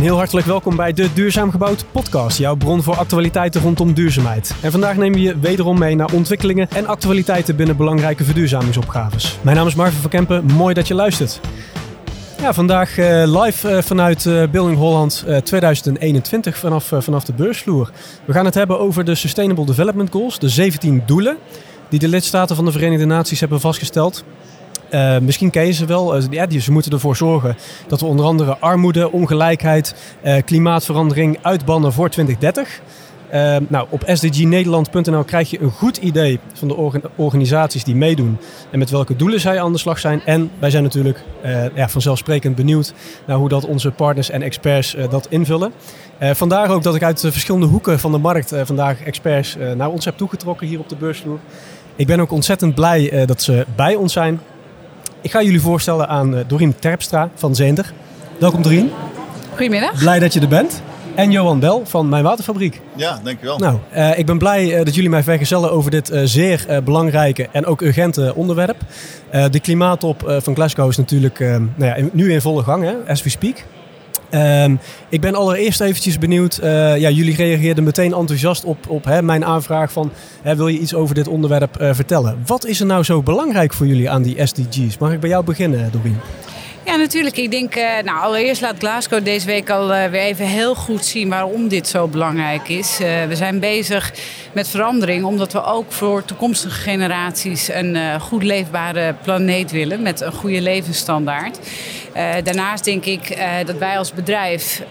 heel hartelijk welkom bij de Duurzaam Gebouwd podcast, jouw bron voor actualiteiten rondom duurzaamheid. En vandaag nemen we je wederom mee naar ontwikkelingen en actualiteiten binnen belangrijke verduurzamingsopgaves. Mijn naam is Marvin van Kempen, mooi dat je luistert. Ja, vandaag uh, live uh, vanuit uh, Building Holland 2021 vanaf, vanaf de beursvloer. We gaan het hebben over de Sustainable Development Goals, de 17 doelen die de lidstaten van de Verenigde Naties hebben vastgesteld. Uh, misschien ken je ze wel. Uh, ja, die, ze moeten ervoor zorgen dat we onder andere armoede, ongelijkheid, uh, klimaatverandering uitbannen voor 2030. nou, op sdgnederland.nl krijg je een goed idee van de orga organisaties die meedoen en met welke doelen zij aan de slag zijn. En wij zijn natuurlijk ja, vanzelfsprekend benieuwd naar hoe dat onze partners en experts dat invullen. vandaar ook dat ik uit verschillende hoeken van de markt vandaag experts naar ons heb toegetrokken hier op de beursvloer. Ik ben ook ontzettend blij dat ze bij ons zijn. Ik ga jullie voorstellen aan uh, Dorien Terpstra van Zeender. Welkom Dorien. Goedemiddag. Blij dat je er bent. En Johan Bel van Mijn Waterfabriek. Ja, dankjewel. Nou, uh, ik ben blij uh, dat jullie mij vergezellen over dit zeer belangrijke en ook urgente onderwerp. de klimaattop van Glasgow is natuurlijk nou ja, nu in volle gang, hè, as we speak. Um, ik ben allereerst eventjes benieuwd. Uh, ja, jullie reageerden meteen enthousiast op, op hè, mijn aanvraag van... Hè, wil je iets over dit onderwerp uh, vertellen? Wat is er nou zo belangrijk voor jullie aan die SDG's? Mag ik bij jou beginnen, Doreen? Ja, natuurlijk. Ik denk, uh, nou, allereerst laat Glasgow deze week al uh, weer even heel goed zien waarom dit zo belangrijk is. Uh, we zijn bezig met verandering omdat we ook voor toekomstige generaties een goed leefbare planeet willen met een goede levensstandaard. daarnaast denk ik dat wij als bedrijf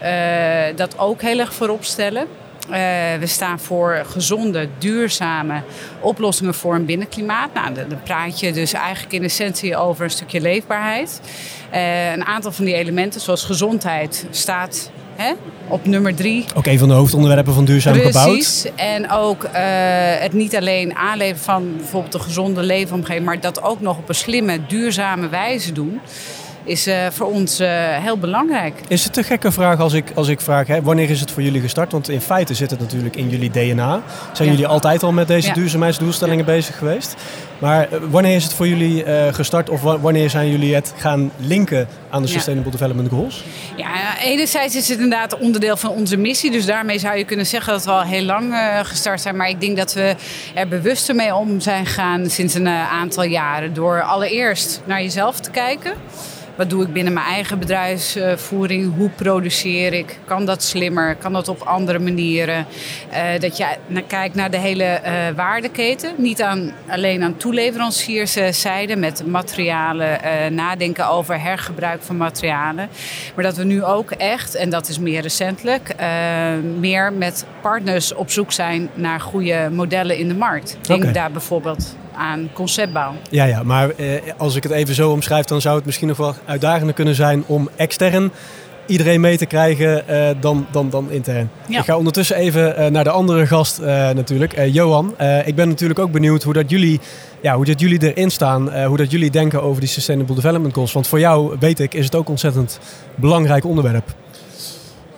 dat ook heel erg voorop stellen. Uh, we staan voor gezonde, duurzame oplossingen voor een binnenklimaat. Nou, dan praat je dus eigenlijk in essentie over een stukje leefbaarheid. Uh, een aantal van die elementen, zoals gezondheid, staat Hè? op nummer drie. Ook een van de hoofdonderwerpen van duurzaam Precies. gebouwd. Precies. En ook uh, het niet alleen aanleveren van bijvoorbeeld een gezonde leefomgeving, maar dat ook nog op een slimme, duurzame wijze doen is uh, voor ons uh, heel belangrijk. Is het een gekke vraag als ik, als ik vraag, hè, wanneer is het voor jullie gestart? Want in feite zit het natuurlijk in jullie DNA. Zijn ja. jullie altijd al met deze ja. duurzaamheidsdoelstellingen ja. bezig geweest? Maar uh, wanneer is het voor jullie gestart of wanneer zijn jullie het gaan linken aan de Sustainable Development Goals? Ja, enerzijds is het inderdaad onderdeel van onze missie. Dus daarmee zou je kunnen zeggen dat we al heel lang gestart zijn. Maar ik denk dat we er bewuster mee om zijn gegaan sinds een aantal jaren. Door allereerst naar jezelf te kijken. Wat doe ik binnen mijn eigen bedrijfsvoering? Hoe produceer ik? Kan dat slimmer? Kan dat op andere manieren? Uh, dat je kijkt naar de hele uh, waardeketen. Niet aan, alleen aan toeleverancierszijde met materialen, uh, nadenken over hergebruik van materialen. Maar dat we nu ook echt, en dat is meer recentelijk, meer met partners op zoek zijn naar goede modellen in de markt. Denk okay. daar bijvoorbeeld aan conceptbouw. Ja, ja maar eh, als ik het even zo omschrijf, dan zou het misschien nog wel uitdagender kunnen zijn om extern iedereen mee te krijgen uh, dan, dan, dan intern. Ja. Ik ga ondertussen even uh, naar de andere gast uh, natuurlijk, Johan. ik ben natuurlijk ook benieuwd hoe dat jullie, ja, hoe dat jullie erin staan, hoe dat jullie denken over die Sustainable Development Goals. Want voor jou, weet ik, is het ook ontzettend belangrijk onderwerp.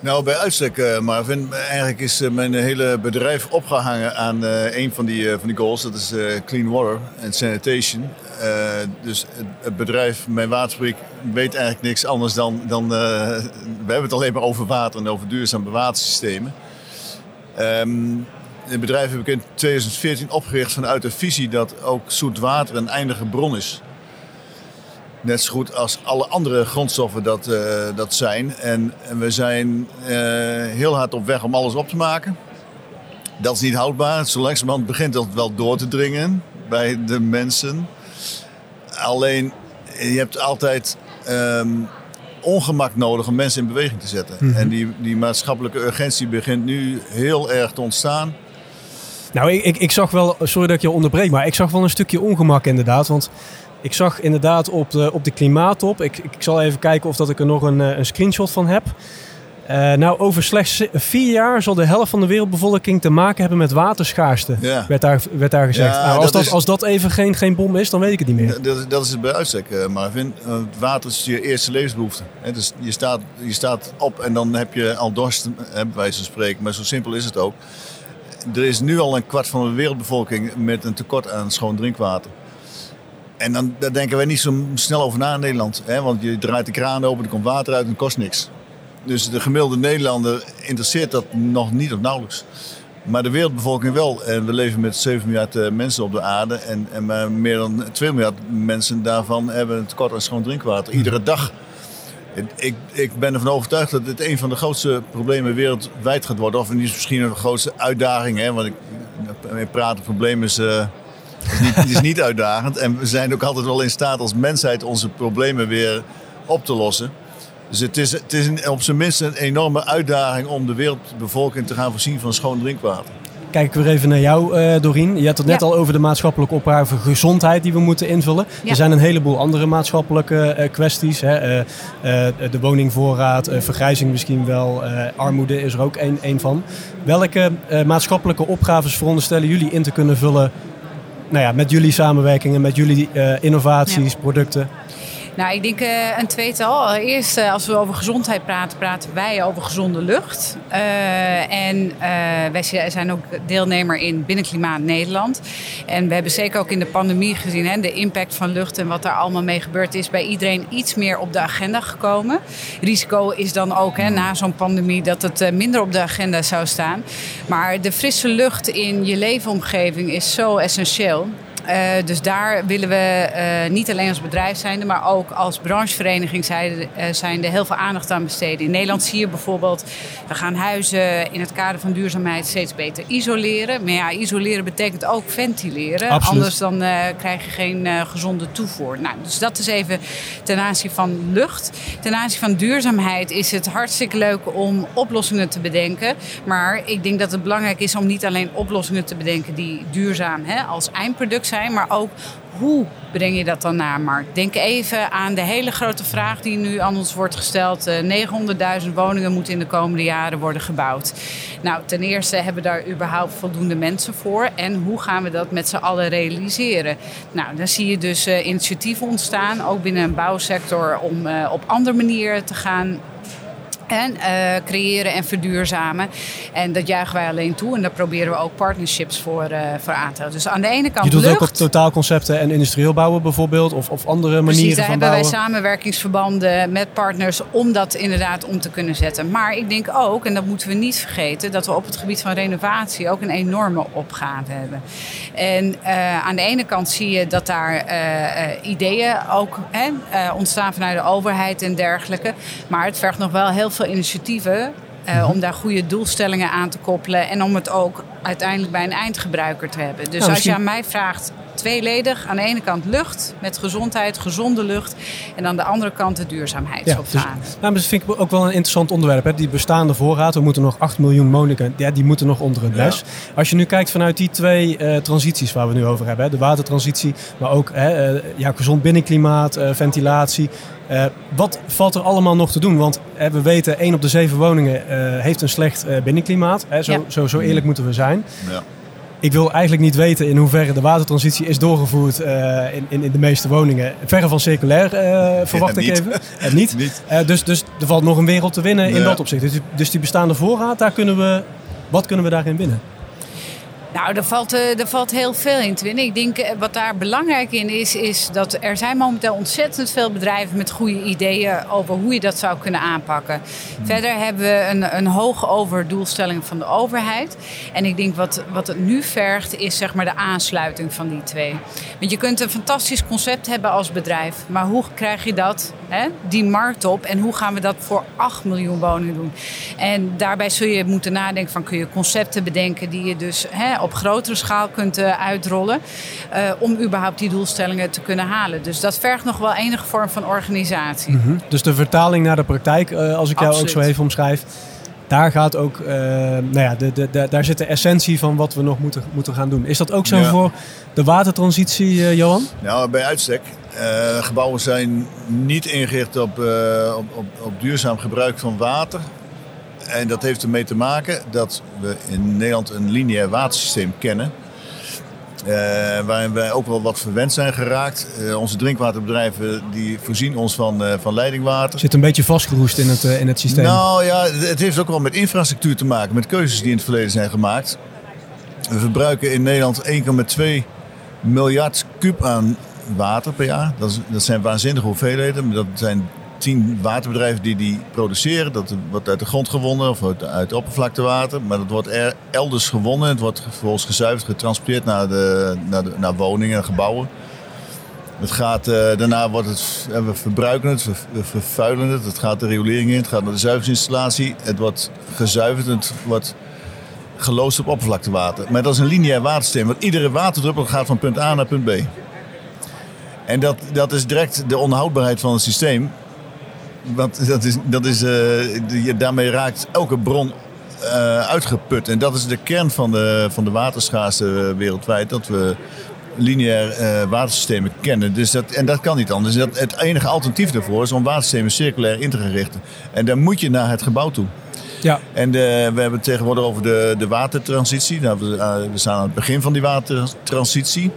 Nou, bij uitstek, uh, Marvin. Eigenlijk is uh, mijn hele bedrijf opgehangen aan uh, een van die, van die goals. Dat is Clean Water and Sanitation. dus het, bedrijf, mijn waterfabriek, weet eigenlijk niks anders dan... dan we hebben het alleen maar over water en over duurzame watersystemen. Um, het bedrijf heb ik in 2014 opgericht vanuit de visie dat ook zoet water een eindige bron is. Net zo goed als alle andere grondstoffen dat, uh, dat zijn. En, en we zijn uh, heel hard op weg om alles op te maken. Dat is niet houdbaar. Zo langzamerhand begint dat wel door te dringen bij de mensen. Alleen, je hebt altijd um, ongemak nodig om mensen in beweging te zetten. Mm -hmm. En die, die maatschappelijke urgentie begint nu heel erg te ontstaan. Nou, ik, ik, ik zag wel, sorry dat ik je onderbreek, maar ik zag wel een stukje ongemak inderdaad. Want ik zag inderdaad op de, op de klimaattop, ik, ik zal even kijken of dat ik er nog een, een screenshot van heb. Uh, nou, over slechts vier jaar zal de helft van de wereldbevolking te maken hebben met waterschaarste, ja. werd, daar, werd daar gezegd. Ja, nou, als, dat, dat is, als dat even geen, geen bom is, dan weet ik het niet meer. Dat, dat is het bij uitstek, uh, Marvin. Water is je eerste levensbehoefte. He, dus je staat, je staat op en dan heb je al dorst, bij wijze van spreken. Maar zo simpel is het ook. Er is nu al een kwart van de wereldbevolking met een tekort aan schoon drinkwater. En dan, daar denken wij niet zo snel over na in Nederland. Hè? Want je draait de kraan open, er komt water uit en het kost niks. Dus de gemiddelde Nederlander interesseert dat nog niet of nauwelijks. Maar de wereldbevolking wel. En we leven met 7 miljard eh, mensen op de aarde. En, en maar meer dan 2 miljard mensen daarvan hebben een tekort aan schoon drinkwater. Iedere dag. Ik, ik ben ervan overtuigd dat dit een van de grootste problemen wereldwijd gaat worden. Of misschien een grootste uitdaging. Hè? Want ik, het probleem is, uh, is, niet, is niet uitdagend. En we zijn ook altijd wel in staat als mensheid onze problemen weer op te lossen. Dus het is, het is op zijn minst een enorme uitdaging om de wereldbevolking te gaan voorzien van schoon drinkwater. Kijk ik weer even naar jou, uh, Dorien. Je had het net al over de maatschappelijke opgave gezondheid die we moeten invullen. Er zijn een heleboel andere maatschappelijke uh, kwesties. Hè. Uh, de woningvoorraad, vergrijzing misschien wel, armoede is er ook een, een van. Welke maatschappelijke opgaves veronderstellen jullie in te kunnen vullen nou ja, met jullie samenwerkingen, met jullie innovaties, producten? Nou, ik denk uh, een tweetal. Eerst, uh, als we over gezondheid praten, praten wij over gezonde lucht. Uh, en wij zijn ook deelnemer in Binnenklimaat Nederland. En we hebben zeker ook in de pandemie gezien hè, de impact van lucht en wat daar allemaal mee gebeurd is, bij iedereen iets meer op de agenda gekomen. Risico is dan ook hè, na zo'n pandemie dat het minder op de agenda zou staan. Maar de frisse lucht in je leefomgeving is zo essentieel. Uh, dus daar willen we uh, niet alleen als bedrijf zijn, maar ook als branchevereniging zijn, uh, zijn er heel veel aandacht aan besteden. In Nederland zie je bijvoorbeeld, we gaan huizen in het kader van duurzaamheid steeds beter isoleren. Maar ja, isoleren betekent ook ventileren. Absoluut. Anders dan krijg je geen gezonde toevoer. Nou, dus dat is even ten aanzien van lucht. Ten aanzien van duurzaamheid is het hartstikke leuk om oplossingen te bedenken. Maar ik denk dat het belangrijk is om niet alleen oplossingen te bedenken die duurzaam hè, als eindproduct maar ook hoe breng je dat dan naar markt? Denk even aan de hele grote vraag die nu aan ons wordt gesteld. 900.000 woningen moeten in de komende jaren worden gebouwd. Nou, ten eerste hebben we daar überhaupt voldoende mensen voor. En hoe gaan we dat met z'n allen realiseren? Nou, dan zie je dus uh, initiatieven ontstaan, ook binnen een bouwsector, om uh, op andere manieren te gaan en, uh, creëren en verduurzamen. En dat juichen wij alleen toe. En daar proberen we ook partnerships voor, uh, voor aan te houden. Dus aan de ene kant Je doet lucht, ook op totaalconcepten en industrieel bouwen bijvoorbeeld? Of, of andere Precies, manieren daar van hebben bouwen? wij samenwerkingsverbanden met partners om dat inderdaad om te kunnen zetten. Maar ik denk ook, en dat moeten we niet vergeten, dat we op het gebied van renovatie ook een enorme opgave hebben. En uh, aan de ene kant zie je dat daar ideeën ook hè, ontstaan vanuit de overheid en dergelijke. Maar het vergt nog wel heel veel initiatieven uh, om daar goede doelstellingen aan te koppelen en om het ook uiteindelijk bij een eindgebruiker te hebben. Dus Nou, als je aan mij vraagt, tweeledig. Aan de ene kant lucht met gezondheid, gezonde lucht. En aan de andere kant de Ja, dus, nou, dat vind ik ook wel een interessant onderwerp. Hè? Die bestaande voorraad, we moeten nog 8 miljoen woningen, ja, die moeten nog onder het Ja. les. Als je nu kijkt vanuit die twee eh, transities waar we nu over hebben, hè? de watertransitie, maar ook hè, eh, ja, gezond binnenklimaat, eh, ventilatie. Eh, wat valt er allemaal nog te doen? Want we weten, 1 op de 7 woningen eh, heeft een slecht eh, binnenklimaat. Hè? Zo, Ja. zo, zo eerlijk moeten we zijn. Ja. Ik wil eigenlijk niet weten in hoeverre de watertransitie is doorgevoerd eh, in, in, in de meeste woningen. Verre van circulair, eh, verwacht ik even. En niet. Niet. Eh, dus, dus er valt nog een wereld te winnen in dat opzicht. Dus, die- dus die bestaande voorraad, daar kunnen we, wat kunnen we daarin winnen? Nou, er valt, eh, er valt heel veel in te winnen. Ik denk eh, wat daar belangrijk in is, is dat er zijn momenteel ontzettend veel bedrijven met goede ideeën over hoe je dat zou kunnen aanpakken. Verder hebben we een, een hoog over doelstellingen van de overheid. En ik denk wat, wat het nu vergt, is zeg maar de aansluiting van die twee. Want je kunt een fantastisch concept hebben als bedrijf, maar hoe krijg je dat, hè, die markt op? En hoe gaan we dat voor 8 miljoen woningen doen? En daarbij zul je moeten nadenken van kun je concepten bedenken die je dus hè, op grotere schaal kunt eh, uitrollen. eh, om überhaupt die doelstellingen te kunnen halen. Dus dat vergt nog wel enige vorm van organisatie. Dus de vertaling naar de praktijk, eh, als ik jou Absoluut. ook zo even omschrijf. Daar gaat ook, eh, nou ja, de, de, de- daar zit de essentie van wat we nog moeten, moeten gaan doen. Is dat ook zo Ja. voor de watertransitie, eh, Johan? Nou, bij uitstek. Eh, gebouwen zijn niet ingericht op, eh, op, op, op duurzaam gebruik van water. En dat heeft ermee te maken dat we in Nederland een lineair watersysteem kennen. Eh, waarin wij ook wel wat verwend zijn geraakt. Eh, onze drinkwaterbedrijven die voorzien ons van, eh, van leidingwater. Zit een beetje vastgeroest in het, in het systeem. Nou ja, het heeft ook wel met infrastructuur te maken, met keuzes die in het verleden zijn gemaakt. We verbruiken in Nederland 1,2 miljard kuub aan water per jaar. Dat, is, dat zijn waanzinnige hoeveelheden. maar Dat zijn tien waterbedrijven die die produceren. Dat wordt uit de grond gewonnen of uit, uit oppervlaktewater. Maar dat wordt er, elders gewonnen. Het wordt vervolgens gezuiverd, getransporteerd naar, de, naar, de, naar woningen en gebouwen. Het gaat, uh, daarna wordt het, we verbruiken het, we vervuilen het. Het gaat de riolering in, het gaat naar de zuiveringsinstallatie. Het wordt gezuiverd, het wordt geloosd op oppervlaktewater. Maar dat is een lineair watersysteem, want iedere waterdruppel gaat van punt A naar punt B. En dat, dat is direct de onhoudbaarheid van het systeem. Want dat is, dat is, uh, daarmee raakt elke bron uh, uitgeput. En dat is de kern van de, van de waterschaarste wereldwijd. Dat we lineair uh, watersystemen kennen. Dus dat, en dat kan niet anders. Dat, het enige alternatief daarvoor is om watersystemen circulair in te gaan richten. En dan moet je naar het gebouw toe. Ja. En we hebben het tegenwoordig over de, de watertransitie. Nou, we, uh, we staan aan het begin van die watertransitie.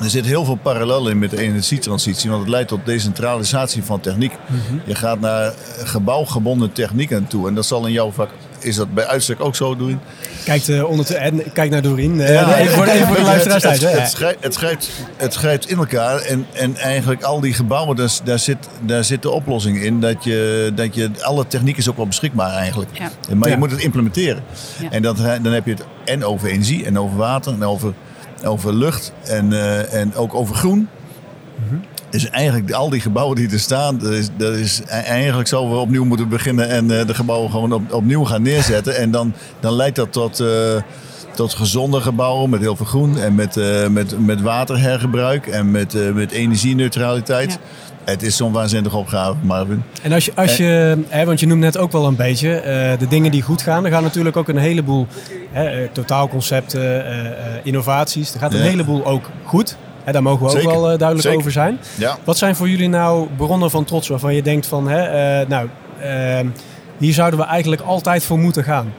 Er zit heel veel parallel in met de energietransitie, want het leidt tot decentralisatie van techniek. Mhm. Je gaat naar gebouwgebonden technieken toe en dat zal in jouw vak is dat bij uitstek ook zo, doen. Kijkt, uh, onder en kijk naar Doreen. Uh, ja, even, voor, even voor de luisteraars het, het, het, schrijft, het, schrijft, het schrijft in elkaar. En, en eigenlijk al die gebouwen, daar, daar, zit, daar zit de oplossing in. Dat je, dat je, alle techniek is ook wel beschikbaar eigenlijk. Ja. Maar je moet het implementeren. En dat, dan heb je het en over energie en over water en over, over lucht en, uh, en ook over groen. Mm is eigenlijk al die gebouwen die er staan, dat is, dat is e- eigenlijk zouden we opnieuw moeten beginnen en uh, de gebouwen gewoon op, opnieuw gaan neerzetten. En dan, dan leidt dat tot, uh, tot gezonde gebouwen met heel veel groen en met, met, met waterhergebruik en met, met energieneutraliteit. Ja. Het is zo'n waanzinnige opgave, Marvin. En als je, als je hè, want je noemt net ook wel een beetje, de dingen die goed gaan, er gaan natuurlijk ook een heleboel hè, totaalconcepten, innovaties. Er gaat een heleboel ook goed. Hè, daar mogen we ook wel uh, duidelijk over zijn. Ja. Wat zijn voor jullie nou bronnen van trots waarvan je denkt van, hè, nou, hier zouden we eigenlijk altijd voor moeten gaan?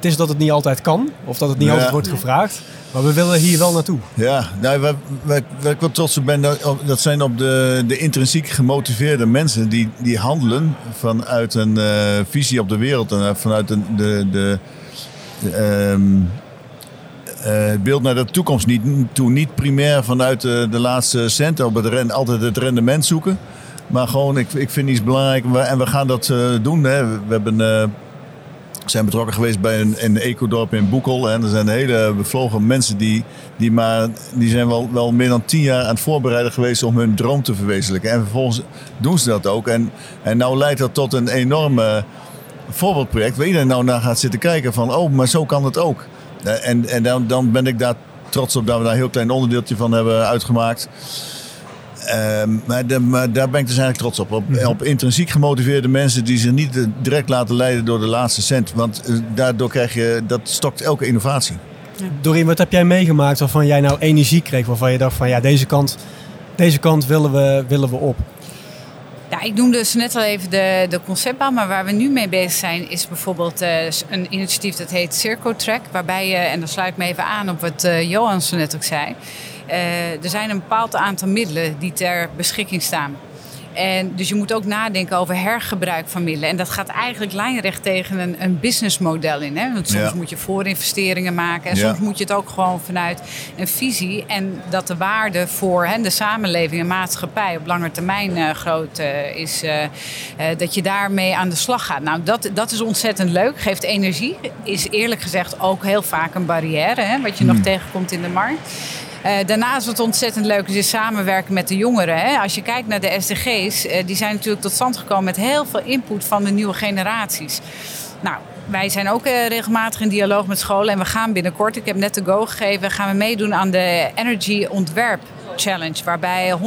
Het is dat het niet altijd kan, of dat het niet ja. altijd wordt gevraagd. Maar we willen hier wel naartoe. Ja, nou, waar, waar, waar ik wel trots op ben, dat, zijn op de, de intrinsiek gemotiveerde mensen die, die handelen vanuit een uh, visie op de wereld en vanuit de, de, de, de um, uh, beeld naar de toekomst niet, toe niet primair vanuit de, de laatste cent op het ren, altijd het rendement zoeken. Maar gewoon, ik, ik vind iets belangrijk en we gaan dat uh, doen. Hè. We hebben, zijn betrokken geweest bij een, een ecodorp in Boekel. En er zijn hele bevlogen mensen die, die, maar, die zijn wel, wel meer dan tien jaar aan het voorbereiden geweest om hun droom te verwezenlijken. En vervolgens doen ze dat ook. En, en nou leidt dat tot een enorme voorbeeldproject waar iedereen nou naar gaat zitten kijken van, oh, maar zo kan het ook. Eh, en, en dan, dan ben ik daar trots op dat we daar een heel klein onderdeeltje van hebben uitgemaakt. Uh, maar, de, maar, daar ben ik dus eigenlijk trots op. Op, mhm. op, intrinsiek gemotiveerde mensen die zich niet direct laten leiden door de laatste cent. Want uh, daardoor krijg je, dat stokt elke innovatie. Ja. Doreen, wat heb jij meegemaakt waarvan jij nou energie kreeg? Waarvan je dacht van ja, deze kant, deze kant willen, we, willen we op? Ja, ik noemde dus net al even de, de conceptbouw, maar waar we nu mee bezig zijn is bijvoorbeeld uh, een initiatief dat heet Circo Track, waarbij je, en dan sluit ik me even aan op wat uh, Johan zo net ook zei, er zijn een bepaald aantal middelen die ter beschikking staan. En dus je moet ook nadenken over hergebruik van middelen. En dat gaat eigenlijk lijnrecht tegen een, een businessmodel in. Hè? Want soms moet je voorinvesteringen maken. En soms moet je het ook gewoon vanuit een visie. En dat de waarde voor hè, de samenleving en maatschappij op lange termijn uh, groot uh, is. Uh, dat je daarmee aan de slag gaat. Nou, dat, dat is ontzettend leuk. Geeft energie. Is eerlijk gezegd ook heel vaak een barrière. Hè, wat je nog hmm. tegenkomt in de markt. Uh, daarnaast wat ontzettend leuk is, is samenwerken met de jongeren. Hè. Als je kijkt naar de SDG's, uh, die zijn natuurlijk tot stand gekomen met heel veel input van de nieuwe generaties. Nou, wij zijn ook uh, regelmatig in dialoog met scholen en we gaan binnenkort, ik heb net de go gegeven, gaan we meedoen aan de Energy Ontwerp Challenge. Waarbij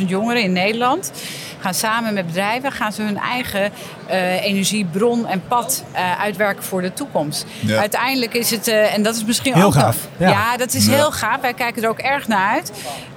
100.000 jongeren in Nederland gaan samen met bedrijven gaan ze hun eigen uh, energiebron en pad uh, uitwerken voor de toekomst. Ja. Uiteindelijk is het, uh, en dat is misschien heel ook gaaf. Ja. ja. dat is heel gaaf. Wij kijken er ook erg naar uit.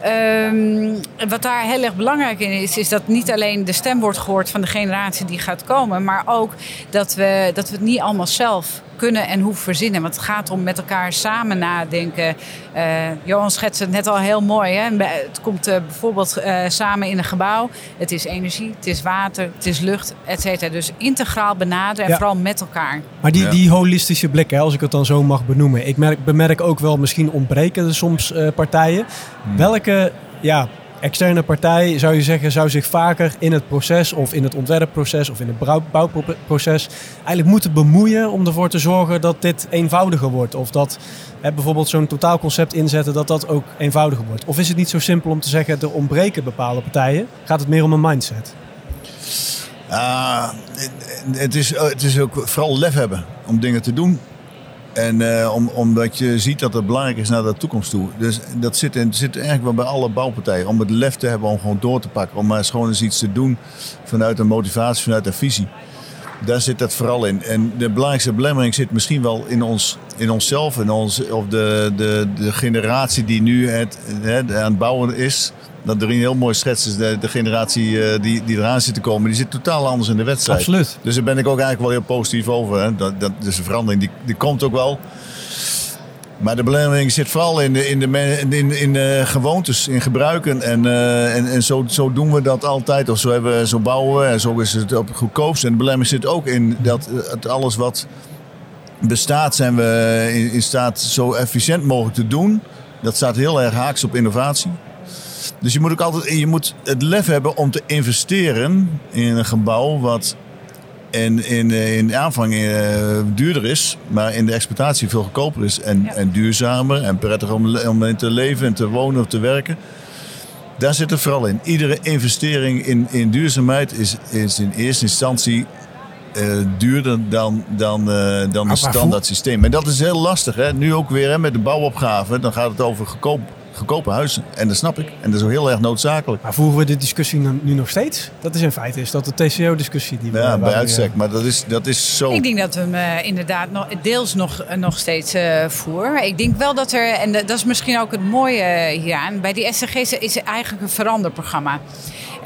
Um, wat daar heel erg belangrijk in is, is dat niet alleen de stem wordt gehoord van de generatie die gaat komen, maar ook dat we, dat we het niet allemaal zelf kunnen en hoeven verzinnen. Want het gaat om met elkaar samen nadenken. Uh, Johan schetst het net al heel mooi. Hè? Het komt uh, bijvoorbeeld uh, samen in een gebouw. Het is energie, het is water, het is lucht, et cetera. Dus integraal benaderen en ja. vooral met elkaar. Maar die, ja. die holistische blik, hè, als ik het dan zo mag benoemen. Ik merk, bemerk ook wel, misschien ontbreken er soms partijen. Hmm. Welke ja, externe partij, zou je zeggen, zou zich vaker in het proces of in het ontwerpproces of in het bouwproces eigenlijk moeten bemoeien om ervoor te zorgen dat dit eenvoudiger wordt. Of dat hè, bijvoorbeeld zo'n totaalconcept inzetten, dat dat ook eenvoudiger wordt. Of is het niet zo simpel om te zeggen, er ontbreken bepaalde partijen? Gaat het meer om een mindset? Uh, het, is, het is ook vooral lef hebben om dingen te doen. En uh, om, omdat je ziet dat het belangrijk is naar de toekomst toe. Dus dat zit, in, zit eigenlijk wel bij alle bouwpartijen. Om het lef te hebben om gewoon door te pakken. Om maar eens gewoon eens iets te doen vanuit een motivatie, vanuit een visie. Daar zit dat vooral in. En de belangrijkste belemmering zit misschien wel in, ons, in onszelf. In ons, of de, de, de generatie die nu het aan het bouwen is dat er een heel mooi schets is. De, de generatie uh, die, die eraan zit te komen, die zit totaal anders in de wedstrijd. Absoluut. Dus daar ben ik ook eigenlijk wel heel positief over. Hè. Dat, dat, dus de verandering die, die komt ook wel. Maar de belemmering zit vooral in de, in de, in, in de gewoontes, in gebruiken. En, uh, en, en zo, zo doen we dat altijd. Of zo, hebben, zo bouwen we en zo is het op goedkoopst. En de belemmering zit ook in dat het alles wat bestaat, zijn we in, in staat zo efficiënt mogelijk te doen. Dat staat heel erg haaks op innovatie. Dus je moet ook altijd je moet het lef hebben om te investeren in een gebouw wat in, in, in de aanvang uh, duurder is, maar in de exploitatie veel goedkoper is en, en duurzamer en prettiger om, om in te leven en te wonen of te werken. Daar zit het vooral in. Iedere investering in, in duurzaamheid is, is in eerste instantie uh, duurder dan, dan, uh, dan een standaard systeem. En dat is heel lastig. Hè? Nu ook weer hè, met de bouwopgave. Dan gaat het over goedkoop goedkope huizen. En dat snap ik. En dat is ook heel erg noodzakelijk. Maar voeren we de discussie nu nog steeds? Dat is in feite is dat de TCO-discussie die we Ja, bij uitstek. Maar dat is, dat is zo... Ik denk dat we hem uh, inderdaad nog, deels nog, uh, nog steeds uh, voeren. Ik denk wel dat er, en dat is misschien ook het mooie hieraan... bij die SCG's is het eigenlijk een veranderprogramma.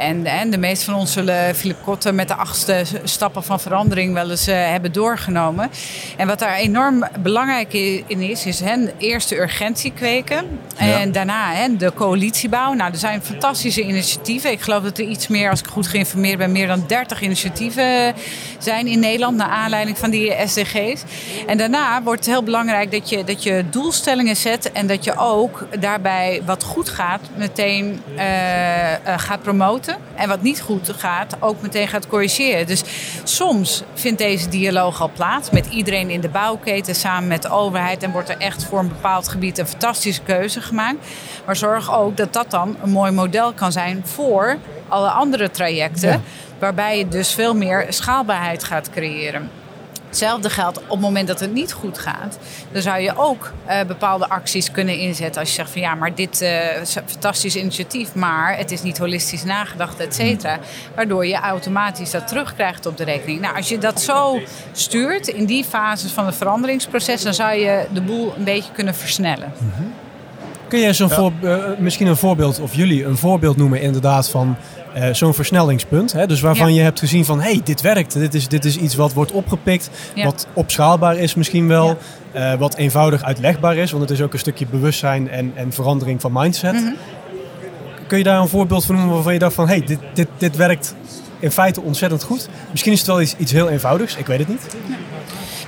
En, en de meeste van ons zullen Philip Kotten met de achtste stappen van verandering wel eens uh, hebben doorgenomen. En wat daar enorm belangrijk in is, is hè, eerst de urgentie kweken. En ja. daarna hè, de coalitiebouw. Nou, er zijn fantastische initiatieven. Ik geloof dat er iets meer, als ik goed geïnformeerd ben, meer dan 30 initiatieven zijn in Nederland naar aanleiding van die SDG's. En daarna wordt het heel belangrijk dat je, dat je doelstellingen zet en dat je ook daarbij wat goed gaat meteen uh, uh, gaat promoten. En wat niet goed gaat, ook meteen gaat corrigeren. Dus soms vindt deze dialoog al plaats met iedereen in de bouwketen samen met de overheid. En wordt er echt voor een bepaald gebied een fantastische keuze gemaakt. Maar zorg ook dat dat dan een mooi model kan zijn voor alle andere trajecten. Ja. Waarbij je dus veel meer schaalbaarheid gaat creëren. Hetzelfde geldt op het moment dat het niet goed gaat. Dan zou je ook uh, bepaalde acties kunnen inzetten. Als je zegt van ja, maar dit uh, is een fantastisch initiatief, maar het is niet holistisch nagedacht, et cetera. Waardoor je automatisch dat terugkrijgt op de rekening. Nou, als je dat zo stuurt in die fases van het veranderingsproces, dan zou je de boel een beetje kunnen versnellen. -hmm. Kun je zo'n ja. voor, uh, misschien een voorbeeld, of jullie een voorbeeld noemen inderdaad van uh, zo'n versnellingspunt. Hè? Dus waarvan ja. je hebt gezien van, hé, hey, dit werkt. Dit is, dit is iets wat wordt opgepikt, ja. wat opschaalbaar is misschien wel. Ja. Uh, wat eenvoudig uitlegbaar is, want het is ook een stukje bewustzijn en, en verandering van mindset. Mm -hmm. Kun je daar een voorbeeld van noemen waarvan je dacht van, hé, hey, dit, dit, dit werkt in feite ontzettend goed. Misschien is het wel iets, iets heel eenvoudigs, ik weet het niet.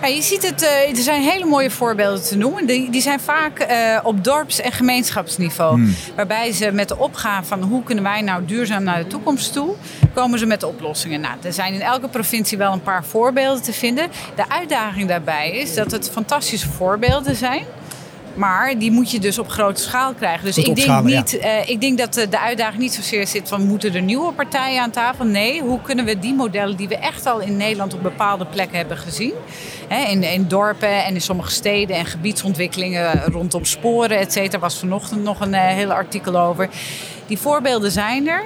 Ja, je ziet het, uh, er zijn hele mooie voorbeelden te noemen. Die, die zijn vaak uh, op dorps- en gemeenschapsniveau. Hmm. Waarbij ze met de opgave van hoe kunnen wij nou duurzaam naar de toekomst toe, komen ze met de oplossingen. Nou, er zijn in elke provincie wel een paar voorbeelden te vinden. De uitdaging daarbij is dat het fantastische voorbeelden zijn. Maar die moet je dus op grote schaal krijgen. Dus ik denk, niet, ja. uh, ik denk dat de uitdaging niet zozeer zit van moeten er nieuwe partijen aan tafel. Nee, hoe kunnen we die modellen die we echt al in Nederland op bepaalde plekken hebben gezien. Hè, in, in dorpen en in sommige steden en gebiedsontwikkelingen rondom sporen, et cetera. was vanochtend nog een uh, hele artikel over. Die voorbeelden zijn er.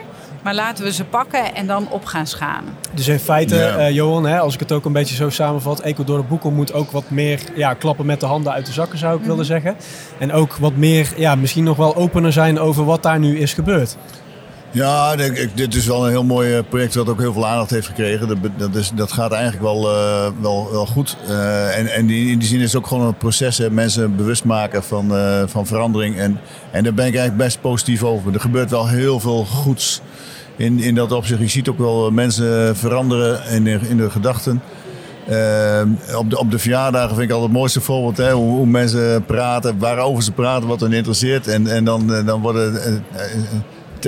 Maar laten we ze pakken en dan op gaan schalen. Dus in feite, ja. uh, Johan, hè, als ik het ook een beetje zo samenvat... Ecuador Boekel moet ook wat meer ja, klappen met de handen uit de zakken, zou ik mm. willen zeggen. En ook wat meer, ja, misschien nog wel opener zijn over wat daar nu is gebeurd. Ja, dit is wel een heel mooi project wat ook heel veel aandacht heeft gekregen. Dat, dat, is, dat gaat eigenlijk wel, uh, wel, wel goed. Uh, en en die, in die zin is het ook gewoon een proces. Hè. Mensen bewust maken van, uh, van verandering. En, en daar ben ik eigenlijk best positief over. Er gebeurt wel heel veel goeds in, in dat opzicht. Je ziet ook wel mensen veranderen in in de gedachten. Uh, op, de, op de verjaardagen vind ik altijd het mooiste voorbeeld. Hè? Hoe, hoe, mensen praten, waarover ze praten, wat hen interesseert. En, en dan, dan worden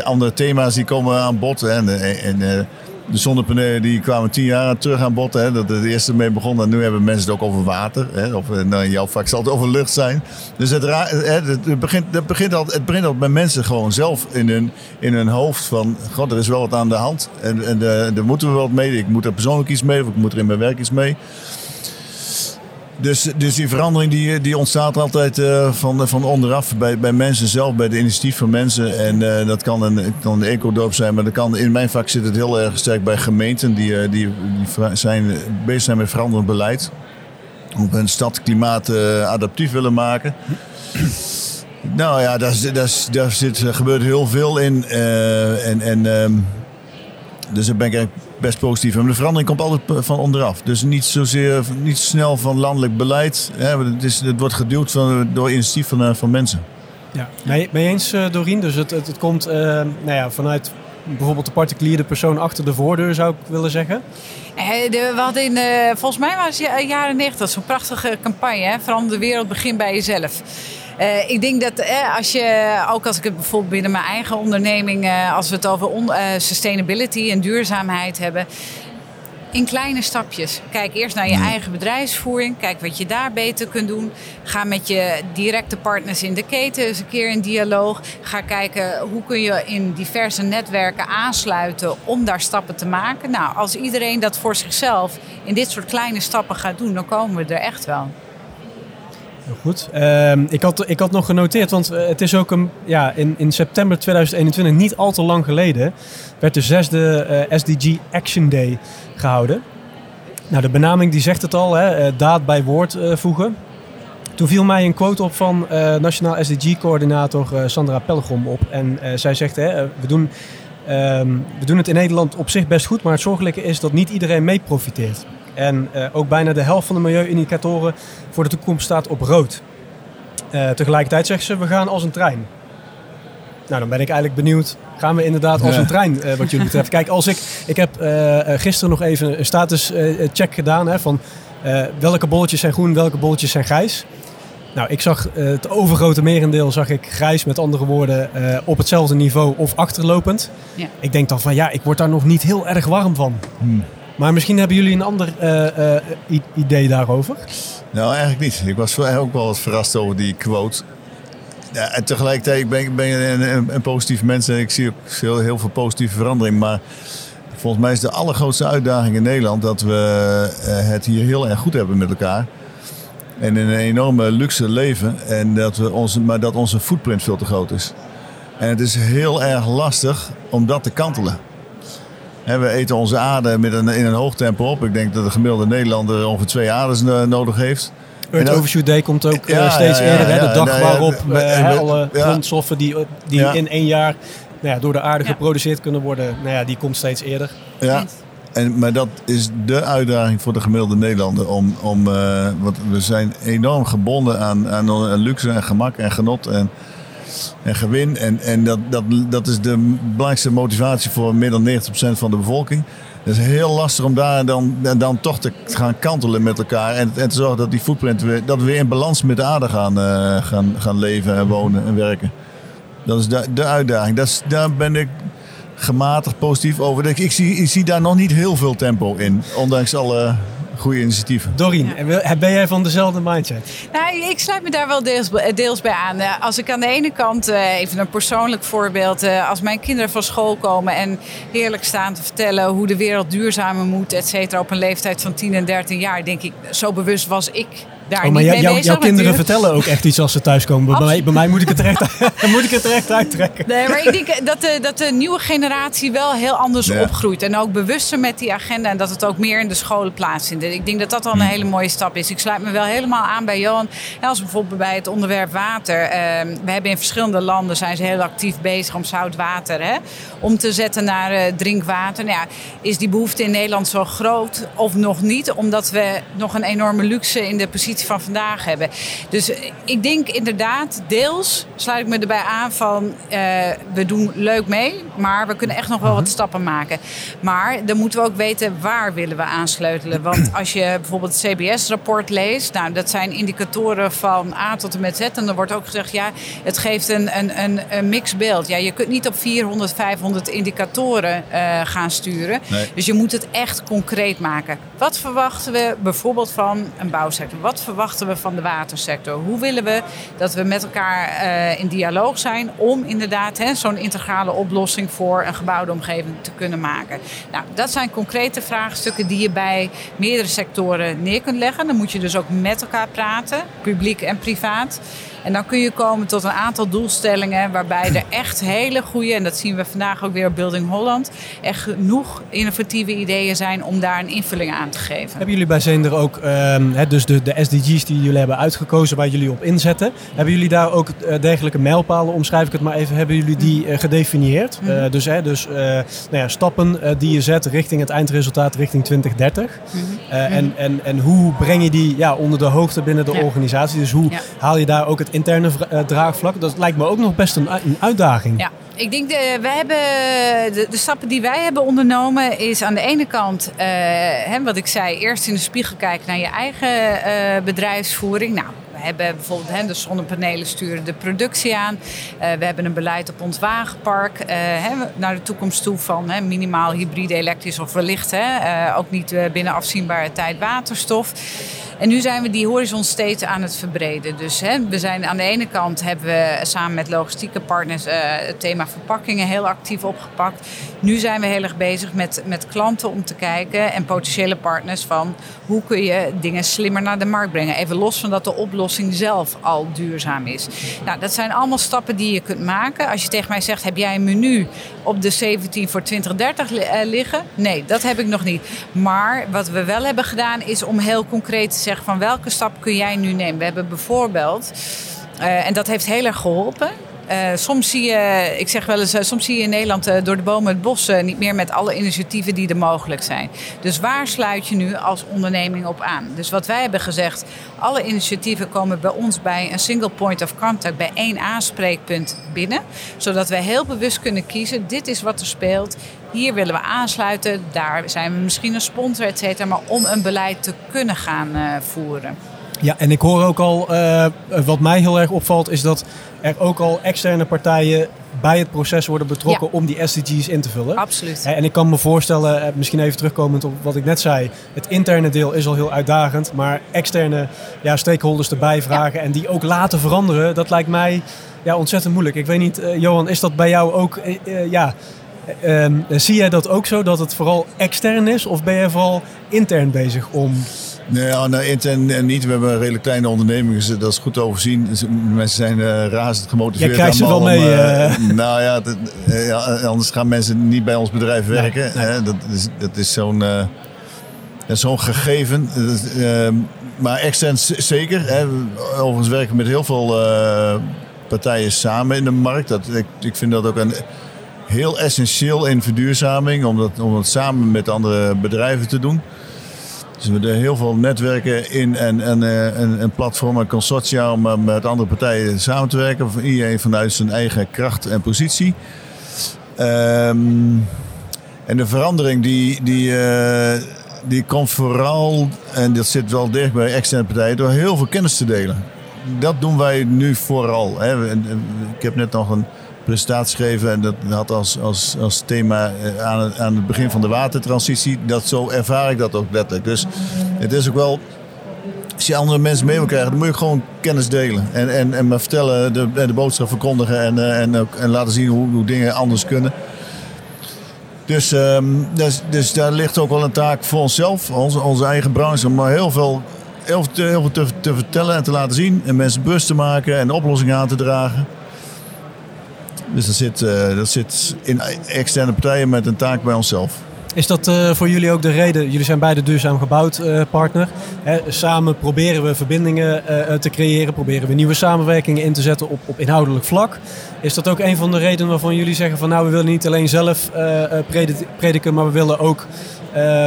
andere thema's die komen aan bod. En, en, de zonnepanelen die kwamen tien jaar terug aan bod. Hè, dat het eerste mee begon. En nu hebben mensen het ook over water. Hè, of nou, in jouw vak zal het over lucht zijn. Dus het, het, begint, het, begint al, het begint bij mensen gewoon zelf in hun, in hun hoofd. Van, god, er is wel wat aan de hand. En, en daar moeten we wat mee. Ik moet er persoonlijk iets mee. Of ik moet er in mijn werk iets mee. Dus, dus die verandering die, die ontstaat altijd uh, van, van onderaf bij, bij mensen zelf, bij de initiatief van mensen. En uh, dat kan een, kan een zijn, maar dat kan, in mijn vak zit het heel erg sterk bij gemeenten die, uh, die, zijn, bezig zijn met veranderend beleid. Hoe hun stad klimaat adaptief willen maken. nou ja, daar, zit, gebeurt heel veel in. en, en, um, dus daar ben ik eigenlijk best positief. Maar de verandering komt altijd van onderaf. Dus niet zozeer, niet snel van landelijk beleid. Het, is, het wordt geduwd van, door initiatief van, eh, van mensen. Ja, ben je, eens, uh, Dorien? Dus het, het, het komt uh, nou ja, vanuit bijvoorbeeld de particulier, de persoon achter de voordeur, zou ik willen zeggen? we hadden in, volgens mij was het jaren 90 zo'n prachtige campagne. Hè? Verander de wereld, begin bij jezelf. Uh, ik denk dat eh, als je, ook als ik het bijvoorbeeld binnen mijn eigen onderneming, uh, als we het over on, sustainability en duurzaamheid hebben. In kleine stapjes. Kijk eerst naar je eigen bedrijfsvoering. Kijk wat je daar beter kunt doen. Ga met je directe partners in de keten eens een keer in dialoog. Ga kijken hoe kun je in diverse netwerken aansluiten om daar stappen te maken. Nou, als iedereen dat voor zichzelf in dit soort kleine stappen gaat doen, dan komen we er echt wel goed. Ehm, ik, had, ik had nog genoteerd, want eh, het is ook een, ja, in, in september 2021, niet al te lang geleden, werd de zesde eh, SDG Action Day gehouden. Nou, de benaming die zegt het al, hè, eh, daad bij woord voegen. Toen viel mij een quote op van Nationaal SDG-coördinator Sandra Pelgrom op. En zij zegt, hè, we, doen, ehm, we doen het in Nederland op zich best goed, maar het zorgelijke is dat niet iedereen mee profiteert. En uh, ook bijna de helft van de milieuindicatoren voor de toekomst staat op rood. Uh, tegelijkertijd zegt ze, we gaan als een trein. Nou, dan ben ik eigenlijk benieuwd. Gaan we inderdaad als een trein, uh, wat jullie betreft? Kijk, als ik, ik heb gisteren nog even een status check gedaan hè, van welke bolletjes zijn groen, welke bolletjes zijn grijs. Nou, ik zag het overgrote merendeel zag ik grijs, met andere woorden, op hetzelfde niveau of achterlopend. Ja. Ik denk dan van ja, ik word daar nog niet heel erg warm van. Hmm. Maar misschien hebben jullie een ander uh, uh, idee daarover? Nou, eigenlijk niet. Ik was ook wel wat verrast over die quote. Ja, en tegelijkertijd ben ik ben een, een, een positief mens en ik zie ook heel, heel veel positieve verandering. Maar volgens mij is de allergrootste uitdaging in Nederland dat we het hier heel erg goed hebben met elkaar. En in een enorme luxe leven. En dat we onze, maar dat onze footprint veel te groot is. En het is heel erg lastig om dat te kantelen we eten onze aarde met een, in een hoog tempo op. Ik denk dat de gemiddelde Nederlander ongeveer twee aders nodig heeft. Earth Overshoot Day komt ook eh, steeds eerder. hè? De dag waarop alle grondstoffen die, die in één jaar nou ja, door de aarde geproduceerd kunnen worden, nou ja, die komt steeds eerder. Ja. En, maar dat is de uitdaging voor de gemiddelde Nederlander. Om, om, uh, want we zijn enorm gebonden aan, aan luxe en gemak en genot. En en gewin. En, en dat, dat, dat is de belangrijkste motivatie voor meer dan 90% van de bevolking. Het is heel lastig om daar dan, dan toch te gaan kantelen met elkaar. En, en te zorgen dat die footprint weer, dat we weer in balans met de aarde gaan, uh, gaan, gaan leven en wonen en werken. Dat is de, de uitdaging. Dat is, daar ben ik gematigd positief over. Ik, ik, zie, ik zie daar nog niet heel veel tempo in. Ondanks alle goede initiatieven. Dorien, ben jij van dezelfde mindset? Nou, ik sluit me daar wel deels, deels bij aan. Eh, als ik aan de ene kant, eh, even een persoonlijk voorbeeld, eh, als mijn kinderen van school komen en heerlijk staan te vertellen hoe de wereld duurzamer moet, et cetera, op een leeftijd van 10 en 13 jaar, denk ik, zo bewust was ik daar oh, maar niet mee jou, bezig, Jouw kinderen vertellen ook echt iets als ze thuiskomen. Bij mij, bij mij moet ik het terecht, moet ik het terecht uittrekken. Nee, maar ik denk dat de, dat de nieuwe generatie wel heel anders opgroeit. En ook bewuster met die agenda. En dat het ook meer in de scholen plaatsvindt. Ik denk dat dat al een hmm. hele mooie stap is. Ik sluit me wel helemaal aan bij Johan. Als bijvoorbeeld bij het onderwerp water. Ehm, we hebben in verschillende landen zijn ze heel actief bezig om zout water hè, om te zetten naar uh, drinkwater. Nou ja, is die behoefte in Nederland zo groot of nog niet? Omdat we nog een enorme luxe in de positie van vandaag hebben. Dus ik denk inderdaad, deels sluit ik me erbij aan van we doen leuk mee, maar we kunnen echt nog wel wat mhm. stappen maken. Maar dan moeten we ook weten waar willen we aansleutelen. Want als je bijvoorbeeld het CBS-rapport leest, nou, dat zijn indicatoren van A tot en met Z. En dan wordt ook gezegd, ja, het geeft een, een, een, een mixed beeld. Ja, je kunt niet op 400, 500 indicatoren uh, gaan sturen. Dus je moet het echt concreet maken. Wat verwachten we bijvoorbeeld van een bouwsector? Wat verwachten we van de watersector? Hoe willen we dat we met elkaar uh, in dialoog zijn om inderdaad zo'n integrale oplossing voor een gebouwde omgeving te kunnen maken? Nou, dat zijn concrete vraagstukken die je bij meerdere sectoren neer kunt leggen. Dan moet je dus ook met elkaar praten, publiek en privaat. En dan kun je komen tot een aantal doelstellingen waarbij er echt hele goede, en dat zien we vandaag ook weer op Building Holland, echt genoeg innovatieve ideeën zijn om daar een invulling aan te geven. Hebben jullie bij Zender ook, uh, dus de, de SDG's die jullie hebben uitgekozen waar jullie op inzetten, hebben jullie daar ook uh, dergelijke mijlpalen, omschrijf ik het maar even, hebben jullie die uh, gedefinieerd? Mm -hmm. dus hè, dus nou ja, stappen die je zet richting het eindresultaat richting 2030. Mm -hmm. en, en, en hoe breng je die ja, onder de hoogte binnen de ja. organisatie? Dus hoe ja. haal je daar ook het interne uh, draagvlak. Dat lijkt me ook nog best een, uitdaging. Ja, ik denk, de, wij hebben, de, stappen die wij hebben ondernomen is aan de ene kant, uh, hè, wat ik zei, eerst in de spiegel kijken naar je eigen bedrijfsvoering. Nou, we hebben bijvoorbeeld hè, de zonnepanelen sturen de productie aan. Uh, we hebben een beleid op ons wagenpark. Uh, hè, naar de toekomst toe van hè, minimaal hybride elektrisch of wellicht hè, ook niet binnen afzienbare tijd waterstof. En nu zijn we die horizon steeds aan het verbreden. Dus hè, we zijn aan de ene kant hebben we samen met logistieke partners het thema verpakkingen heel actief opgepakt. Nu zijn we heel erg bezig met, met klanten om te kijken en potentiële partners van hoe kun je dingen slimmer naar de markt brengen. Even los van dat de oplossing zelf al duurzaam is. Nou, dat zijn allemaal stappen die je kunt maken. Als je tegen mij zegt, heb jij een menu op de 17 voor 2030 eh, liggen? Nee, dat heb ik nog niet. Maar wat we wel hebben gedaan is om heel concreet te zeggen van welke stap kun jij nu nemen. We hebben bijvoorbeeld, uh, en dat heeft heel erg geholpen. Uh, soms zie je, ik zeg wel eens, uh, soms zie je in Nederland uh, door de bomen het bos niet meer met alle initiatieven die er mogelijk zijn. Dus waar sluit je nu als onderneming op aan? Dus wat wij hebben gezegd, alle initiatieven komen bij ons bij een single point of contact, bij één aanspreekpunt binnen. Zodat wij heel bewust kunnen kiezen, dit is wat er speelt, hier willen we aansluiten, daar zijn we misschien een sponsor, et cetera, maar om een beleid te kunnen gaan voeren. Ja, en ik hoor ook al, wat mij heel erg opvalt, is dat er ook al externe partijen bij het proces worden betrokken ja. om die SDG's in te vullen. Absoluut. En ik kan me voorstellen, eh, misschien even terugkomend op wat ik net zei, het interne deel is al heel uitdagend, maar externe ja, stakeholders erbij vragen ja. en die ook laten veranderen, dat lijkt mij ja, ontzettend moeilijk. Ik weet niet, uh, Johan, is dat bij jou ook, uh, ja, um, zie jij dat ook zo, dat het vooral extern is, of ben je vooral intern bezig om Nee, ja, nou, intern niet. We hebben een redelijk kleine onderneming, dus dat is goed te overzien. Dus mensen zijn uh, razend gemotiveerd. Je krijgt ze wel mee. Uh, nou ja, dat, ja, anders gaan mensen niet bij ons bedrijf werken. Nee, nee. Dat is, dat is zo'n zo'n gegeven. Ehm, maar extern zeker. Hè. Overigens werken we met heel veel partijen samen in de markt. Dat, ik, ik vind dat ook een heel essentieel in verduurzaming, om dat, om dat samen met andere bedrijven te doen. Dus we hebben heel veel netwerken in en, en, eh, en, en platformen, consortia om eh, met andere partijen samen te werken. Iedereen vanuit zijn eigen kracht en positie. Um, en de verandering die, die, uh, die komt vooral, en dat zit wel dicht bij externe partijen, door heel veel kennis te delen. Dat doen wij nu vooral. Hè. Ik heb net nog een presentatie gegeven. En dat had als, als, als thema eh, aan het, aan het begin van de watertransitie. Dat zo ervaar ik dat ook letterlijk. Dus het is ook wel als je andere mensen mee wil krijgen, dan moet je gewoon kennis delen. En, en, en maar vertellen, de, de boodschap verkondigen en, eh, en, en laten zien hoe, hoe dingen anders kunnen. Dus, um, dus, dus daar ligt ook wel een taak voor onszelf, onze, onze eigen branche, om heel veel, heel, heel veel te, te vertellen en te laten zien. En mensen bewust te maken en oplossingen aan te dragen. Dus dat zit, uh, dat zit in externe partijen met een taak bij onszelf. Is dat uh, voor jullie ook de reden? Jullie zijn beide duurzaam gebouwd uh, partner. Samen proberen we verbindingen te creëren, proberen we nieuwe samenwerkingen in te zetten op, op inhoudelijk vlak. Is dat ook een van de redenen waarvan jullie zeggen van nou we willen niet alleen zelf prediken, maar we willen ook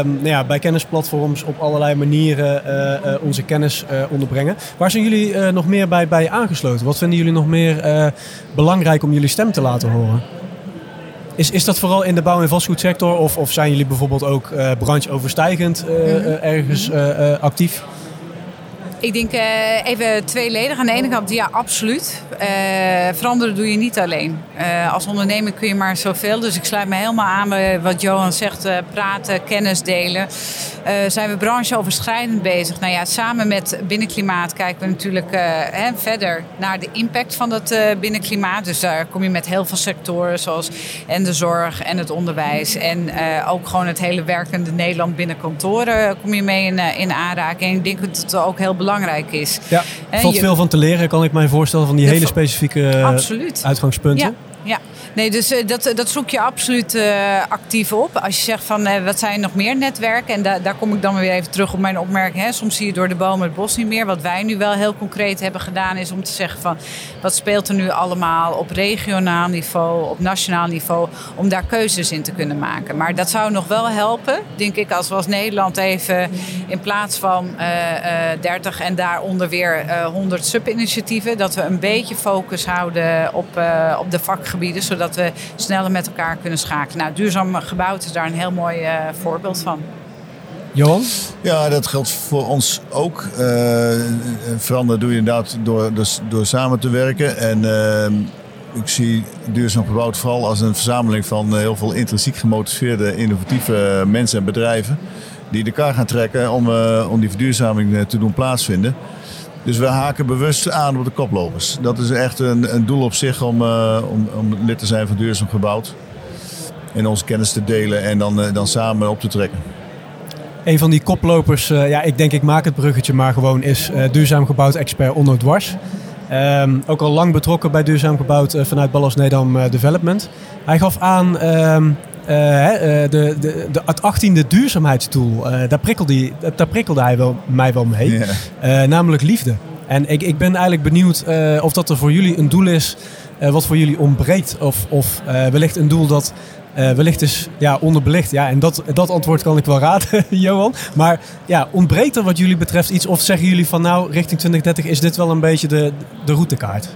nou ja, bij kennisplatforms op allerlei manieren eh, eh, onze kennis eh, onderbrengen. Waar zijn jullie nog meer bij, bij aangesloten? Wat vinden jullie nog meer belangrijk om jullie stem te laten horen? Is, is dat vooral in de bouw- en vastgoedsector of, of zijn jullie bijvoorbeeld ook brancheoverstijgend eh, ergens actief? Ik denk eh, even tweeledig. Aan de ene kant, ja, absoluut. Eh, veranderen doe je niet alleen. Eh, als ondernemer kun je maar zoveel. Dus ik sluit me helemaal aan bij wat Johan zegt. praten, kennis delen. Zijn we brancheoverschrijdend bezig? Nou ja, samen met binnenklimaat kijken we natuurlijk hè, verder naar de impact van dat binnenklimaat. Dus daar kom je met heel veel sectoren zoals en de zorg en het onderwijs. En ook gewoon het hele werkende Nederland binnen kantoren kom je mee in, in aanraking. Ik denk dat het ook heel belangrijk is. Ja, Hè, valt je- veel van te leren, kan ik mij voorstellen, van die hele specifieke eh, Absoluut. uitgangspunten. Ja, ja. Nee, dus eh, dat, dat zoek je absoluut eh, actief op. Als je zegt van eh, wat zijn nog meer netwerken. En da- daar kom ik dan weer even terug op mijn opmerking. Hè. Soms zie je door de bomen het bos niet meer. Wat wij nu wel heel concreet hebben gedaan is om te zeggen van wat speelt er nu allemaal op regionaal niveau, op nationaal niveau. Om daar keuzes in te kunnen maken. Maar dat zou nog wel helpen, denk ik, als we als Nederland even in plaats van eh, eh, 30 en daaronder weer eh 100 subinitiatieven. Dat we een beetje focus houden op, eh, op de vakgebieden. Zodat we sneller met elkaar kunnen schakelen. Nou, duurzaam gebouwd is daar een heel mooi eh, voorbeeld van. Johan? Ja, dat geldt voor ons ook. Eh, veranderen doe je inderdaad door, dus door samen te werken. En eh, ik zie duurzaam gebouwd vooral als een verzameling van heel veel intrinsiek gemotiveerde, innovatieve mensen en bedrijven. Die de elkaar gaan trekken om, eh, om die verduurzaming te doen plaatsvinden. Dus we haken bewust aan op de koplopers. Dat is echt een, een doel op zich om, eh, om, om lid te zijn van Duurzaam Gebouwd. En onze kennis te delen en dan, eh, dan samen op te trekken. Een van die koplopers, eh, ja, ik denk ik maak het bruggetje maar gewoon, is duurzaam gebouwd expert Onno Dwars. Ehm, ook al lang betrokken bij duurzaam gebouwd vanuit Ballas Nedam Development. Hij gaf aan ehm, eh, eh, de, de, de, het 18e duurzaamheidsdoel. eh, daar, prikkelde, hij- daar prikkelde hij wel, mij wel mee. Eh, namelijk liefde. En ik, ik ben eigenlijk benieuwd eh, of dat er voor jullie een doel is eh, wat voor jullie ontbreekt. Of, of eh, wellicht een doel dat eh, wellicht is ja, onderbelicht. Ja, en dat, dat antwoord kan ik wel raden, Johan. Maar ja, ontbreekt er wat jullie betreft iets? Of zeggen jullie van nou, richting 2030 is dit wel een beetje de, de routekaart?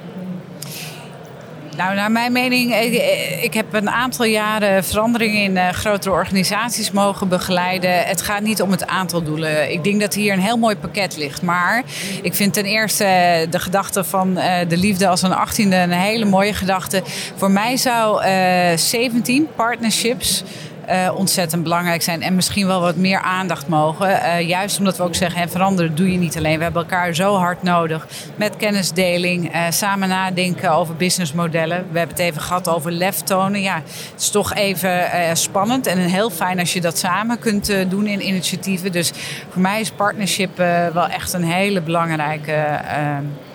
Nou, naar mijn mening, eh, ik heb een aantal jaren veranderingen in eh, grotere organisaties mogen begeleiden. Het gaat niet om het aantal doelen. Ik denk dat hier een heel mooi pakket ligt. Maar ik vind ten eerste eh, de gedachte van eh, de liefde als een achttiende een hele mooie gedachte. Voor mij zou eh 17 partnerships eh, ontzettend belangrijk zijn. En misschien wel wat meer aandacht mogen. Eh, juist omdat we ook zeggen, en veranderen doe je niet alleen. We hebben elkaar zo hard nodig met kennisdeling. eh, samen nadenken over businessmodellen. We hebben het even gehad over lef tonen. Ja, het is toch even eh, spannend. En heel fijn als je dat samen kunt eh, doen in initiatieven. Dus voor mij is partnership eh, wel echt een hele belangrijke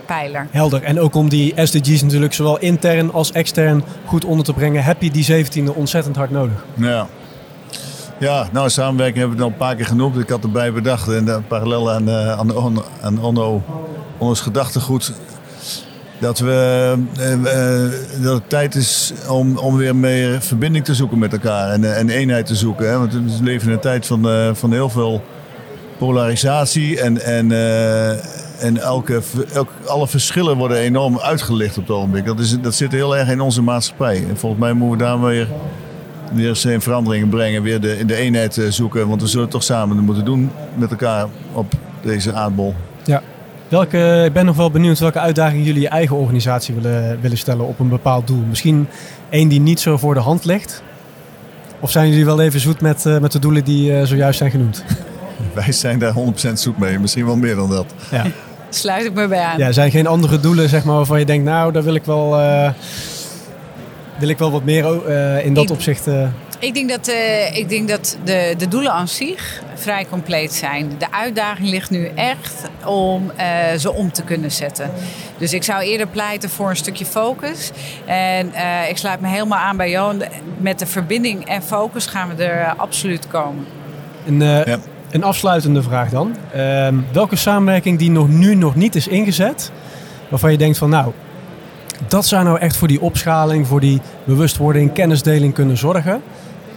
pijler. Helder. En ook om die SDG's natuurlijk zowel intern als extern goed onder te brengen, heb je die 17e ontzettend hard nodig. Ja. Ja, nou, samenwerking hebben we het al een paar keer genoemd. Ik had erbij bedacht, en uh, parallel aan, uh, aan, On, aan Onno, ons gedachtegoed, dat, we, uh, dat het tijd is om, om weer meer verbinding te zoeken met elkaar en, en eenheid te zoeken. Hè? Want we leven in een tijd van, van heel veel polarisatie en, en, en elke, elke, alle verschillen worden enorm uitgelicht op het ogenblik. Dat, is, dat zit heel erg in onze maatschappij. En volgens mij moeten we daar weer weer in veranderingen brengen, weer de, de eenheid zoeken. Want we zullen het toch samen moeten doen met elkaar op deze aardbol. Ja. Welke, ik ben nog wel benieuwd welke uitdagingen jullie je eigen organisatie willen, willen stellen op een bepaald doel. Misschien één die niet zo voor de hand ligt? Of zijn jullie wel even zoet met, uh, met de doelen die uh, zojuist zijn genoemd? Wij zijn daar 100% zoet mee, misschien wel meer dan dat. Ja. Sluit ik me bij aan. Ja, zijn geen andere doelen zeg maar, waarvan je denkt, nou, daar wil ik wel... Uh, wil ik wel wat meer uh, in dat ik, opzicht. Uh... Ik denk dat, uh, ik denk dat de, de doelen aan zich vrij compleet zijn. De uitdaging ligt nu echt om uh, ze om te kunnen zetten. Dus ik zou eerder pleiten voor een stukje focus. En uh, ik sluit me helemaal aan bij Johan. Met de verbinding en focus gaan we er absoluut komen. Een, ja. een afsluitende vraag dan. Ehm, welke samenwerking die nog nu nog niet is ingezet, waarvan je denkt van nou, dat zou nou echt voor die opschaling, voor die bewustwording, kennisdeling kunnen zorgen.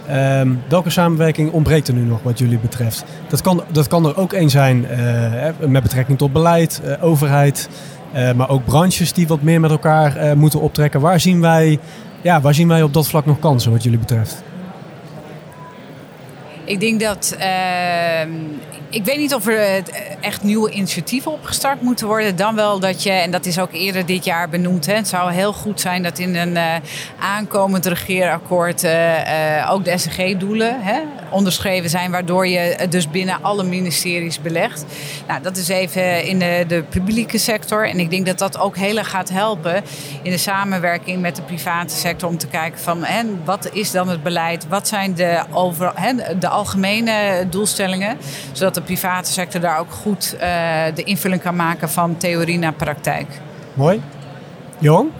Ehm, welke samenwerking ontbreekt er nu nog wat jullie betreft? Dat kan, dat kan er ook één zijn eh, met betrekking tot beleid, uh, overheid, uh, maar ook branches die wat meer met elkaar moeten optrekken. Waar zien, wij, ja, waar zien wij op dat vlak nog kansen wat jullie betreft? Ik denk dat ehm, ik weet niet of er eh, echt nieuwe initiatieven opgestart moeten worden. Dan wel dat je, en dat is ook eerder dit jaar benoemd, hè, het zou heel goed zijn dat in een uh, aankomend regeerakkoord ook de SG-doelen onderschreven zijn, waardoor je dus binnen alle ministeries belegt. Nou, dat is even in de, de, publieke sector. En ik denk dat dat ook heel erg gaat helpen in de samenwerking met de private sector om te kijken van hè, wat is dan het beleid, wat zijn de, over, hè, de algemene doelstellingen, zodat de private sector daar ook goed uh, de invulling kan maken van theorie naar praktijk. Mooi. Johan?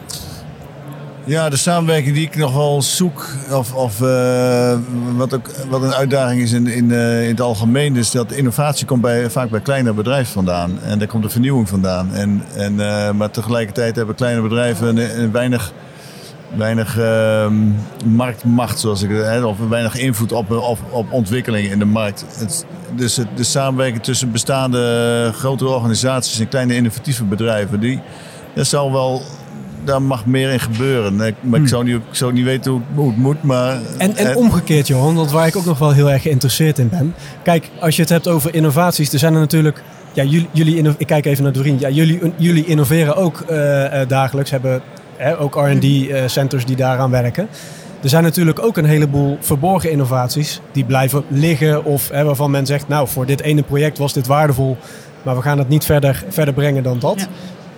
Ja, de samenwerking die ik nog wel zoek, of, of uh, wat, ook, wat een uitdaging is in, in, uh, in het algemeen, is dat innovatie komt bij, vaak bij kleinere bedrijven vandaan. En daar komt de vernieuwing vandaan. En, en, uh, maar tegelijkertijd hebben kleine bedrijven een, een weinig weinig uh, marktmacht, zoals ik het of weinig invloed op, op, op ontwikkelingen in de markt. Het, dus het, de samenwerking tussen bestaande grotere organisaties en kleine innovatieve bedrijven, die, dat zal wel. Daar mag meer in gebeuren. Maar ik, hmm. zou, niet, ik zou niet weten hoe, hoe het moet. Maar en, en omgekeerd, Johan, want waar ik ook nog wel heel erg geïnteresseerd in ben. Kijk, als je het hebt over innovaties, er zijn er natuurlijk ja, jullie, jullie ik kijk even naar Doreen. Ja, jullie, jullie innoveren ook uh, uh, dagelijks, hebben hè, ook RD-centers eh, die daaraan werken. Er zijn natuurlijk ook een heleboel verborgen innovaties die blijven liggen of hè, waarvan men zegt, nou voor dit ene project was dit waardevol, maar we gaan het niet verder, verder brengen dan dat.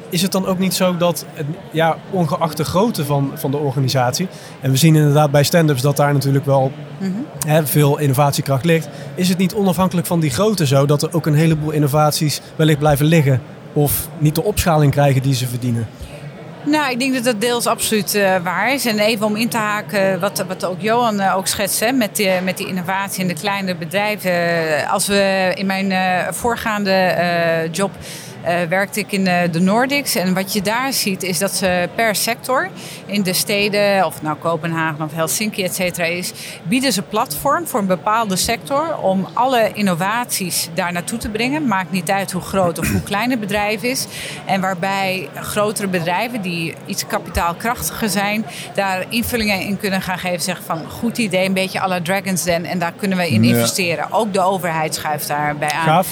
Is het dan ook niet zo dat, ja, ongeacht de grootte van, van de organisatie, en we zien inderdaad bij stand-ups dat daar natuurlijk wel mhm. hè, veel innovatiekracht ligt, is het niet onafhankelijk van die grootte zo dat er ook een heleboel innovaties wellicht blijven liggen of niet de opschaling krijgen die ze verdienen? Nou, ik denk dat dat deels absoluut uh, waar is. En even om in te haken wat, wat ook Johan uh, ook schetst hè, met, die, met die innovatie in de kleine bedrijven. Als we in mijn uh, voorgaande job werkte ik in eh, de Nordics. En wat je daar ziet is dat ze per sector in de steden, of nou Kopenhagen of Helsinki, et cetera, is, bieden ze platform voor een bepaalde sector om alle innovaties daar naartoe te brengen. Maakt niet uit hoe groot of hoe klein het bedrijf is. En waarbij grotere bedrijven die iets kapitaalkrachtiger zijn, daar invullingen in kunnen gaan geven. Zeggen van goed idee, een beetje à la Dragons Den. En daar kunnen we in investeren. Ook de overheid schuift daarbij aan. Gaaf.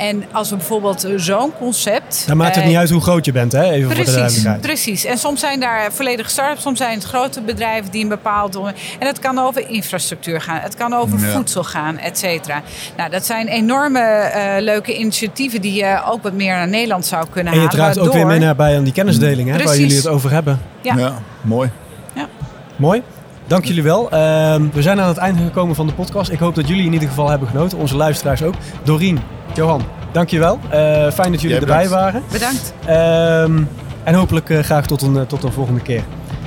En als we bijvoorbeeld zo'n concept. Dan maakt het niet eh, uit hoe groot je bent, hè? Even precies, voor de precies. En soms zijn daar volledige start-ups, soms zijn het grote bedrijven die een bepaald. En het kan over infrastructuur gaan, het kan over voedsel gaan, et cetera. Nou, dat zijn enorme uh, leuke initiatieven die je ook wat meer naar Nederland zou kunnen halen. En je draagt ook weer mee naar bij aan die kennisdeling, hè, waar jullie het over hebben. Ja, ja mooi. Ja. Mooi. Dank jullie wel. Ehm, we zijn aan het einde gekomen van de podcast. Ik hoop dat jullie in ieder geval hebben genoten. Onze luisteraars ook. Dorien, Johan, dankjewel. Uh, fijn dat jullie erbij waren. Bedankt. Ehm, en hopelijk uh, graag tot een, tot een volgende keer.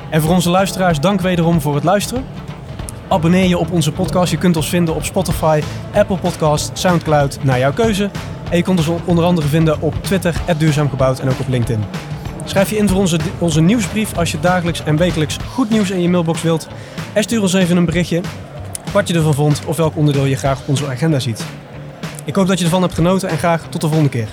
En voor onze luisteraars, dank wederom voor het luisteren. Abonneer je op onze podcast. Je kunt ons vinden op Spotify, Apple Podcast, Soundcloud, naar jouw keuze. En je kunt ons onder andere vinden op Twitter, Duurzaamgebouwd en ook op LinkedIn. Schrijf je in voor onze, onze nieuwsbrief als je dagelijks en wekelijks goed nieuws in je mailbox wilt. En stuur ons even een berichtje wat je ervan vond of welk onderdeel je graag op onze agenda ziet. Ik hoop dat je ervan hebt genoten en graag tot de volgende keer.